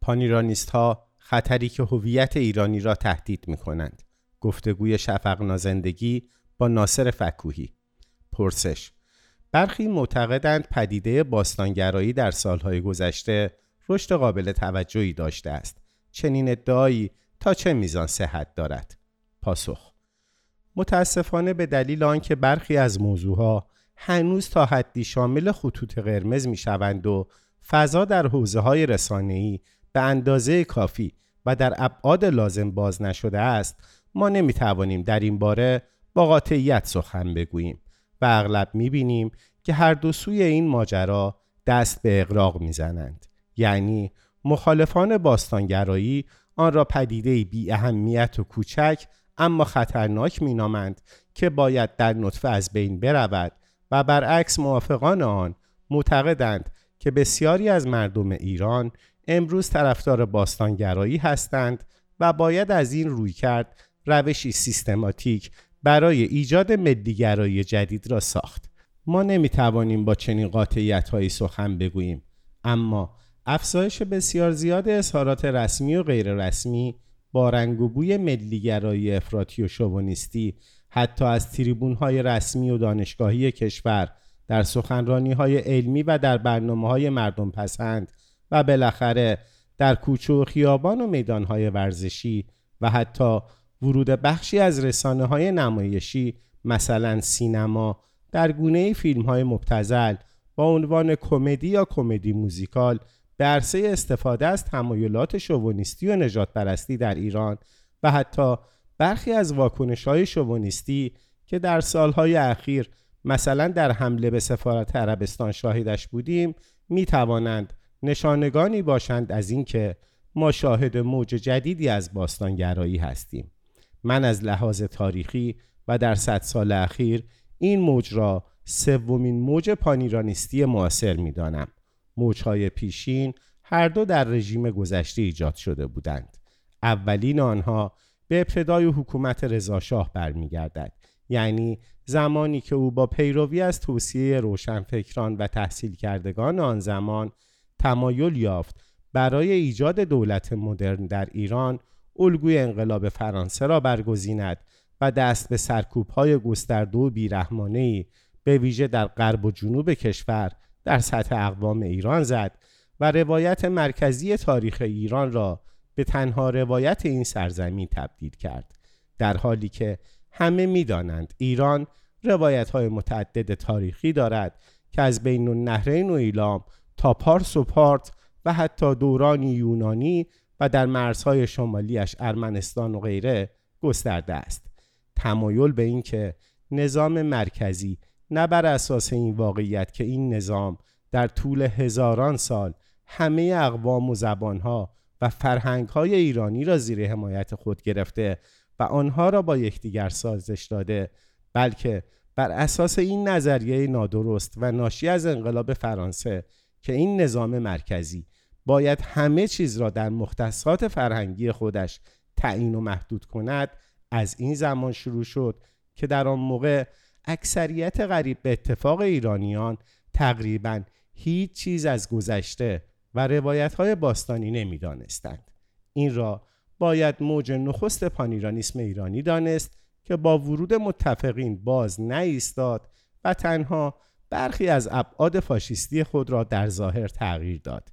پانیرانیست ها خطری که هویت ایرانی را تهدید می کنند. گفتگوی شفق نازندگی با ناصر فکوهی. پرسش برخی معتقدند پدیده باستانگرایی در سالهای گذشته رشد قابل توجهی داشته است. چنین ادعایی تا چه میزان صحت دارد؟ پاسخ متاسفانه به دلیل آنکه برخی از موضوعها هنوز تا حدی شامل خطوط قرمز می شوند و فضا در حوزه های رسانه‌ای به اندازه کافی و در ابعاد لازم باز نشده است ما نمی توانیم در این باره با قاطعیت سخن بگوییم و اغلب می بینیم که هر دو سوی این ماجرا دست به اقراق می‌زنند. یعنی مخالفان باستانگرایی آن را پدیده بی اهمیت و کوچک اما خطرناک مینامند که باید در نطفه از بین برود و برعکس موافقان آن معتقدند که بسیاری از مردم ایران امروز طرفدار باستانگرایی هستند و باید از این روی کرد روشی سیستماتیک برای ایجاد ملیگرایی جدید را ساخت. ما نمی توانیم با چنین قاطعیت هایی سخن بگوییم اما افزایش بسیار زیاد اظهارات رسمی و غیر رسمی با رنگ و بوی ملیگرایی افراطی و شوونیستی حتی از تریبون های رسمی و دانشگاهی کشور در سخنرانی های علمی و در برنامه های مردم پسند و بالاخره در کوچه و خیابان و میدان های ورزشی و حتی ورود بخشی از رسانه های نمایشی مثلا سینما در گونه فیلم های مبتزل با عنوان کمدی یا کمدی موزیکال به عرصه استفاده از تمایلات شوونیستی و نجات پرستی در ایران و حتی برخی از واکنش های شوونیستی که در سالهای اخیر مثلا در حمله به سفارت عربستان شاهدش بودیم می توانند نشانگانی باشند از اینکه ما شاهد موج جدیدی از باستانگرایی هستیم. من از لحاظ تاریخی و در صد سال اخیر این موج را سومین موج پانیرانیستی معاصر می‌دانم. موجهای پیشین هر دو در رژیم گذشته ایجاد شده بودند. اولین آنها به ابتدای حکومت رضاشاه برمیگردد. یعنی زمانی که او با پیروی از توصیه روشنفکران و تحصیل کردگان آن زمان تمایل یافت برای ایجاد دولت مدرن در ایران الگوی انقلاب فرانسه را برگزیند و دست به سرکوب های گسترده و بیرحمانه به ویژه در غرب و جنوب کشور در سطح اقوام ایران زد و روایت مرکزی تاریخ ایران را به تنها روایت این سرزمین تبدیل کرد. در حالی که همه می‌دانند ایران روایت های متعدد تاریخی دارد که از بین النهرین و ایلام تا پارس و پارت و حتی دورانی یونانی و در مرزهای شمالیش ارمنستان و غیره گسترده است. تمایل به اینکه نظام مرکزی نه بر اساس این واقعیت که این نظام در طول هزاران سال همه اقوام و زبانها و فرهنگهای ایرانی را زیر حمایت خود گرفته و آنها را با یکدیگر سازش داده بلکه بر اساس این نظریه نادرست و ناشی از انقلاب فرانسه که این نظام مرکزی باید همه چیز را در مختصات فرهنگی خودش تعیین و محدود کند از این زمان شروع شد که در آن موقع اکثریت غریب به اتفاق ایرانیان تقریبا هیچ چیز از گذشته و روایت های باستانی نمی‌دانستند. این را باید موج نخست پانیرانیسم ایرانی دانست که با ورود متفقین باز نایستاد و تنها برخی از ابعاد فاشیستی خود را در ظاهر تغییر داد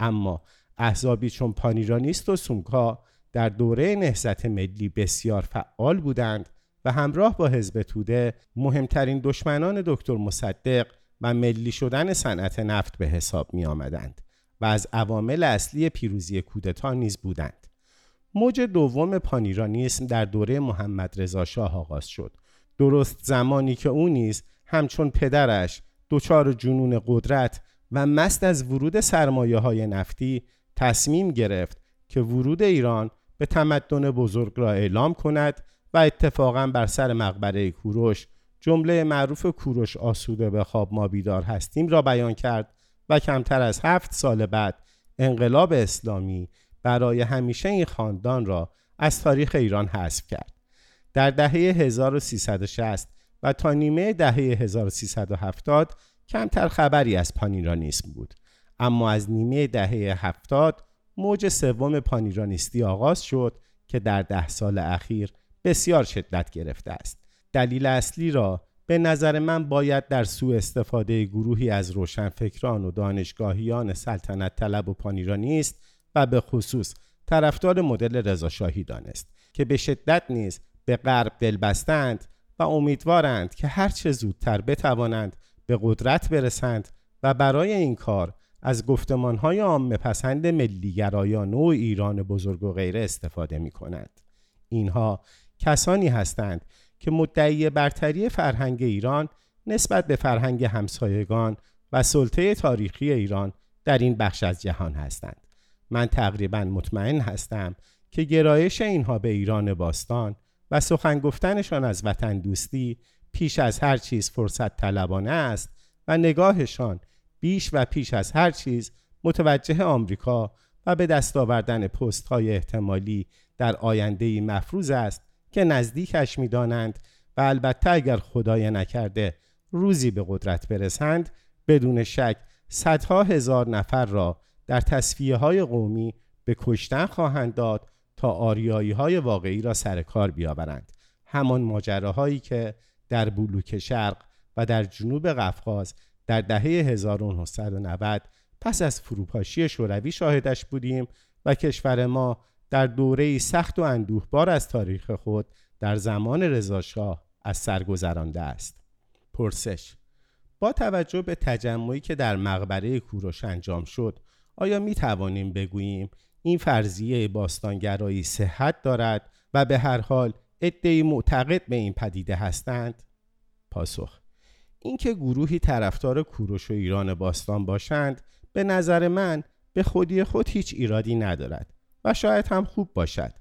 اما احزابی چون پانیرانیست و سومکا در دوره نهضت ملی بسیار فعال بودند و همراه با حزب توده مهمترین دشمنان دکتر مصدق و ملی شدن صنعت نفت به حساب می آمدند و از عوامل اصلی پیروزی کودتا نیز بودند. موج دوم پانیرانیسم در دوره محمد رضا شاه آغاز شد. درست زمانی که او نیز همچون پدرش دچار جنون قدرت و مست از ورود سرمایه های نفتی تصمیم گرفت که ورود ایران به تمدن بزرگ را اعلام کند و اتفاقا بر سر مقبره کوروش جمله معروف کوروش آسوده به خواب ما بیدار هستیم را بیان کرد و کمتر از هفت سال بعد انقلاب اسلامی برای همیشه این خاندان را از تاریخ ایران حذف کرد. در دهه 1360 و تا نیمه دهه 1370 کمتر خبری از پانیرانیسم بود. اما از نیمه دهه 70 موج سوم پانیرانیستی آغاز شد که در ده سال اخیر بسیار شدت گرفته است. دلیل اصلی را به نظر من باید در سوء استفاده گروهی از روشنفکران و دانشگاهیان سلطنت طلب و پانیرانیست و به خصوص طرفدار مدل رضاشاهی دانست که به شدت نیز به غرب دل بستند و امیدوارند که هرچه زودتر بتوانند به قدرت برسند و برای این کار از گفتمانهای عام پسند ملیگرایان و ایران بزرگ و غیره استفاده می کنند. اینها کسانی هستند که مدعی برتری فرهنگ ایران نسبت به فرهنگ همسایگان و سلطه تاریخی ایران در این بخش از جهان هستند. من تقریبا مطمئن هستم که گرایش اینها به ایران باستان و سخن گفتنشان از وطن دوستی پیش از هر چیز فرصت طلبانه است و نگاهشان بیش و پیش از هر چیز متوجه آمریکا و به دست آوردن پست های احتمالی در آینده مفروض است که نزدیکش می‌دانند و البته اگر خدای نکرده روزی به قدرت برسند بدون شک صدها هزار نفر را در تصفیه های قومی به کشتن خواهند داد تا آریایی های واقعی را سر کار بیاورند همان ماجراهایی که در بلوک شرق و در جنوب قفقاز در دهه 1990 پس از فروپاشی شوروی شاهدش بودیم و کشور ما در دوره سخت و اندوهبار از تاریخ خود در زمان رضاشاه از سر گذرانده است. پرسش با توجه به تجمعی که در مقبره کوروش انجام شد آیا می توانیم بگوییم این فرضیه باستانگرایی صحت دارد و به هر حال ادعی معتقد به این پدیده هستند؟ پاسخ اینکه گروهی طرفدار کوروش و ایران باستان باشند به نظر من به خودی خود هیچ ایرادی ندارد و شاید هم خوب باشد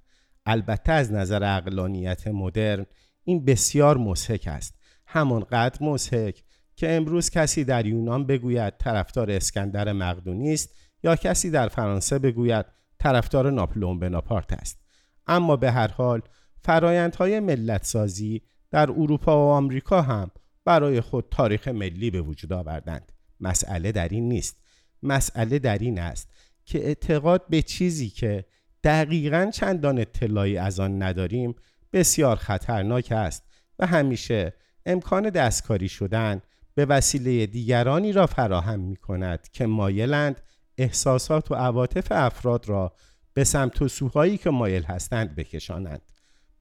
البته از نظر اقلانیت مدرن این بسیار مسحک است همانقدر مسحک که امروز کسی در یونان بگوید طرفدار اسکندر مقدونی است یا کسی در فرانسه بگوید طرفدار ناپلئون بناپارت است. اما به هر حال فرایندهای ملت سازی در اروپا و آمریکا هم برای خود تاریخ ملی به وجود آوردند. مسئله در این نیست. مسئله در این است که اعتقاد به چیزی که دقیقا چندان اطلاعی از آن نداریم بسیار خطرناک است و همیشه امکان دستکاری شدن به وسیله دیگرانی را فراهم می کند که مایلند احساسات و عواطف افراد را به سمت و سوهایی که مایل هستند بکشانند.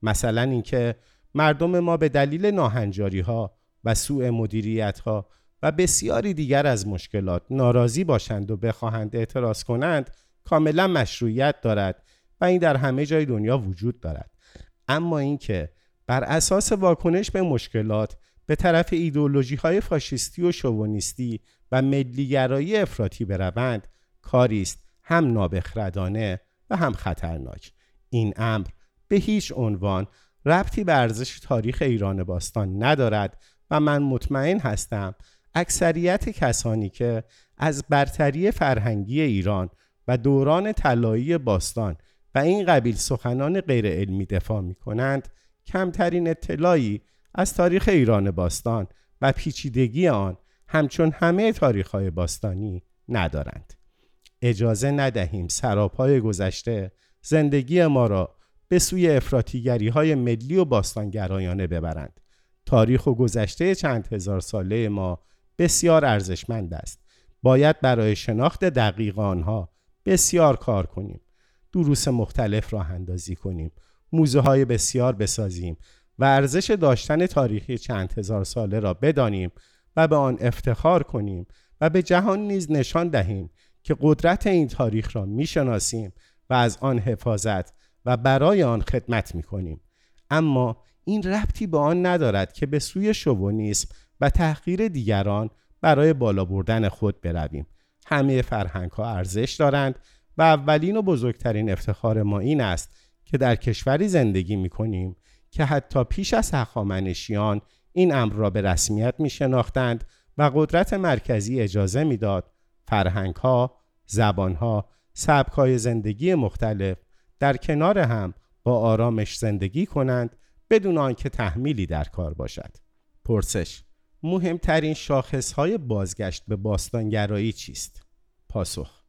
مثلا اینکه مردم ما به دلیل ناهنجاری ها و سوء مدیریت ها و بسیاری دیگر از مشکلات ناراضی باشند و بخواهند اعتراض کنند کاملا مشروعیت دارد و این در همه جای دنیا وجود دارد. اما اینکه بر اساس واکنش به مشکلات به طرف ایدولوژی های فاشیستی و شوونیستی و ملیگرایی افراطی بروند کاری است. هم نابخردانه و هم خطرناک. این امر به هیچ عنوان ربطی به ارزش تاریخ ایران باستان ندارد و من مطمئن هستم اکثریت کسانی که از برتری فرهنگی ایران و دوران طلایی باستان و این قبیل سخنان غیر علمی دفاع می کنند کمترین اطلاعی از تاریخ ایران باستان و پیچیدگی آن همچون همه تاریخ های باستانی ندارند. اجازه ندهیم سراپای گذشته زندگی ما را به سوی افراتیگری های ملی و باستانگرایانه ببرند. تاریخ و گذشته چند هزار ساله ما بسیار ارزشمند است. باید برای شناخت دقیق آنها بسیار کار کنیم. دروس مختلف راه اندازی کنیم. موزه های بسیار بسازیم و ارزش داشتن تاریخی چند هزار ساله را بدانیم و به آن افتخار کنیم و به جهان نیز نشان دهیم که قدرت این تاریخ را می‌شناسیم و از آن حفاظت و برای آن خدمت می کنیم. اما این ربطی به آن ندارد که به سوی شوونیسم و تحقیر دیگران برای بالا بردن خود برویم. همه فرهنگ ها ارزش دارند و اولین و بزرگترین افتخار ما این است که در کشوری زندگی می کنیم که حتی پیش از هخامنشیان این امر را به رسمیت می شناختند و قدرت مرکزی اجازه می‌داد فرهنگ ها، زبان ها، سبک های زندگی مختلف در کنار هم با آرامش زندگی کنند بدون آنکه تحمیلی در کار باشد. پرسش مهمترین شاخص های بازگشت به باستانگرایی چیست؟ پاسخ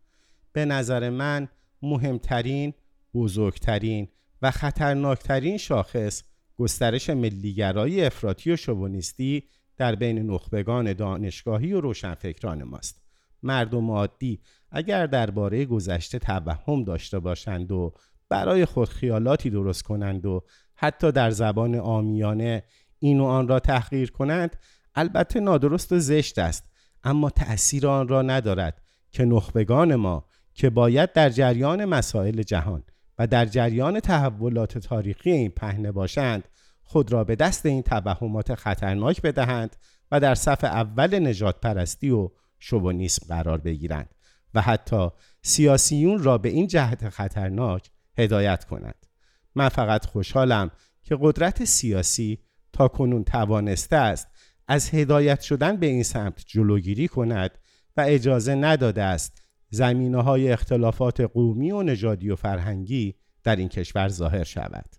به نظر من مهمترین بزرگترین و خطرناکترین شاخص گسترش ملیگرایی افراطی و شوونیستی در بین نخبگان دانشگاهی و روشنفکران ماست مردم عادی اگر درباره گذشته توهم داشته باشند و برای خود خیالاتی درست کنند و حتی در زبان آمیانه این و آن را تحقیر کنند البته نادرست و زشت است. اما تأثیر آن را ندارد که نخبگان ما که باید در جریان مسائل جهان و در جریان تحولات تاریخی این پهنه باشند خود را به دست این توهمات خطرناک بدهند و در صف اول نجات پرستی و شوونیسم قرار بگیرند و حتی سیاسیون را به این جهت خطرناک هدایت کنند. من فقط خوشحالم که قدرت سیاسی تا کنون توانسته است از هدایت شدن به این سمت جلوگیری کند و اجازه نداده است زمینه های اختلافات قومی و نژادی و فرهنگی در این کشور ظاهر شود.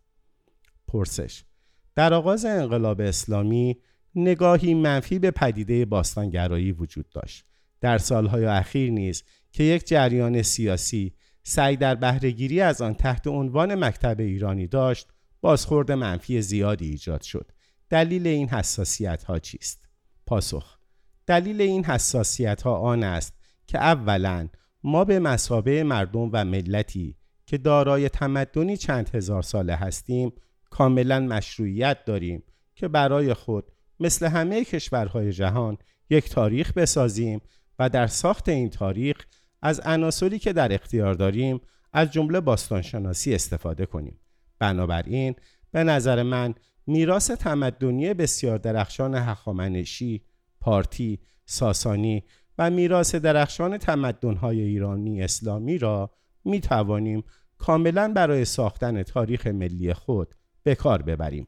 پرسش در آغاز انقلاب اسلامی نگاهی منفی به پدیده باستانگرایی وجود داشت. در سالهای اخیر نیز که یک جریان سیاسی سعی در بهرهگیری از آن تحت عنوان مکتب ایرانی داشت بازخورد منفی زیادی ایجاد شد. دلیل این حساسیت ها چیست؟ پاسخ دلیل این حساسیت ها آن است که اولا ما به مسابه مردم و ملتی که دارای تمدنی چند هزار ساله هستیم کاملا مشروعیت داریم که برای خود مثل همه کشورهای جهان یک تاریخ بسازیم و در ساخت این تاریخ از عناصری که در اختیار داریم از جمله باستانشناسی استفاده کنیم. بنابراین به نظر من میراث تمدنی بسیار درخشان هخامنشی، پارتی، ساسانی و میراث درخشان تمدن‌های ایرانی اسلامی را می توانیم کاملا برای ساختن تاریخ ملی خود به کار ببریم.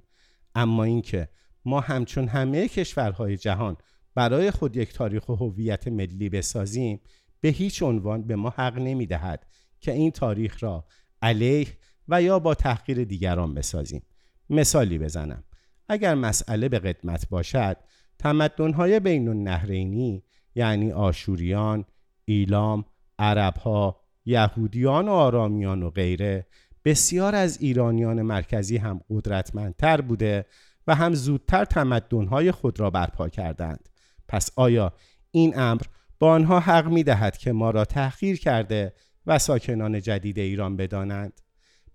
اما اینکه ما همچون همه کشورهای جهان برای خود یک تاریخ و هویت ملی بسازیم به هیچ عنوان به ما حق نمی دهد که این تاریخ را علیه و یا با تحقیر دیگران بسازیم. مثالی بزنم. اگر مسئله به قدمت باشد تمدنهای بین النهرینی یعنی آشوریان، ایلام، عربها، یهودیان و آرامیان و غیره بسیار از ایرانیان مرکزی هم قدرتمندتر بوده و هم زودتر تمدنهای خود را برپا کردند. پس آیا این امر با آنها حق می دهد که ما را تحقیر کرده و ساکنان جدید ایران بدانند؟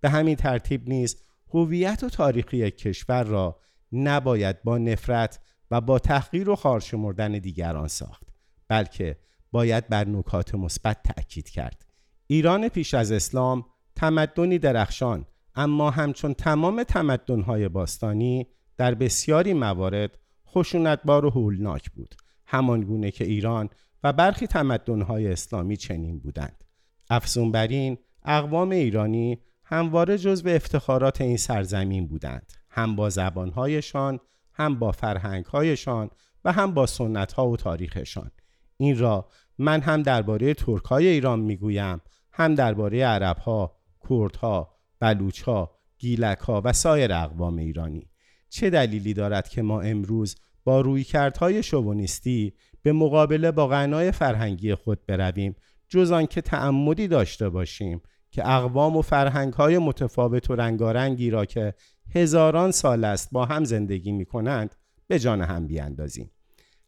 به همین ترتیب نیز هویت و تاریخی کشور را نباید با نفرت و با تحقیر و خارشمردن دیگران ساخت بلکه باید بر نکات مثبت تأکید کرد. ایران پیش از اسلام تمدنی درخشان اما همچون تمام تمدنهای باستانی در بسیاری موارد خشونتبار و هولناک بود همان گونه که ایران و برخی تمدنهای اسلامی چنین بودند. افزون بر این اقوام ایرانی همواره جزو افتخارات این سرزمین بودند. هم با زبانهایشان هم با فرهنگهایشان و هم با سنتها و تاریخشان. این را من هم درباره ترکای ایران می‌گویم هم درباره عربها، کردها، بلوچها، گیلکها و سایر اقوام ایرانی. چه دلیلی دارد که ما امروز با رویکردهای شوونیستی به مقابله با غنای فرهنگی خود برویم جز آنکه تعمدی داشته باشیم که اقوام و فرهنگهای متفاوت و رنگارنگی را که هزاران سال است با هم زندگی می کنند به جان هم بیاندازیم.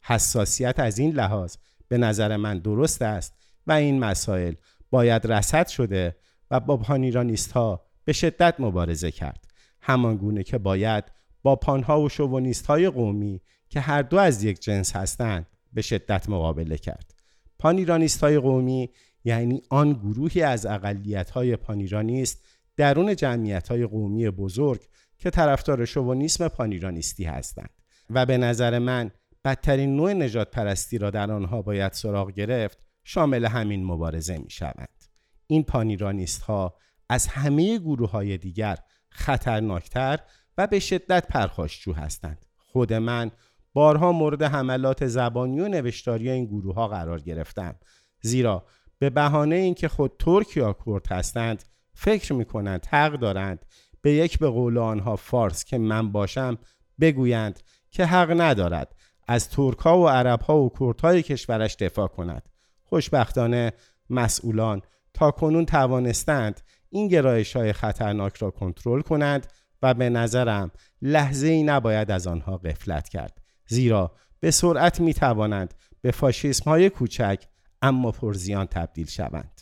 حساسیت از این لحاظ به نظر من درست است و این مسائل باید رسد شده و با پانیرانیست ها به شدت مبارزه کرد. همان گونه که باید با پانها و شوونیست های قومی که هر دو از یک جنس هستند به شدت مقابله کرد پانیرانیست های قومی یعنی آن گروهی از اقلیت های پانیرانیست درون جمعیت های قومی بزرگ که طرفدار شوونیسم پانیرانیستی هستند و به نظر من بدترین نوع نجات پرستی را در آنها باید سراغ گرفت شامل همین مبارزه می شود. این پانیرانیست ها از همه گروه های دیگر خطرناکتر و به شدت پرخاشجو هستند. خود من بارها مورد حملات زبانی و نوشتاری این گروه ها قرار گرفتم زیرا به بهانه اینکه خود ترک یا کرد هستند فکر می کنند حق دارند به یک به قول آنها فارس که من باشم بگویند که حق ندارد از ترک ها و عرب ها و کرد های کشورش دفاع کند خوشبختانه مسئولان تا کنون توانستند این گرایش های خطرناک را کنترل کنند و به نظرم لحظه ای نباید از آنها قفلت کرد. زیرا به سرعت می توانند به فاشیسم های کوچک اما پرزیان تبدیل شوند.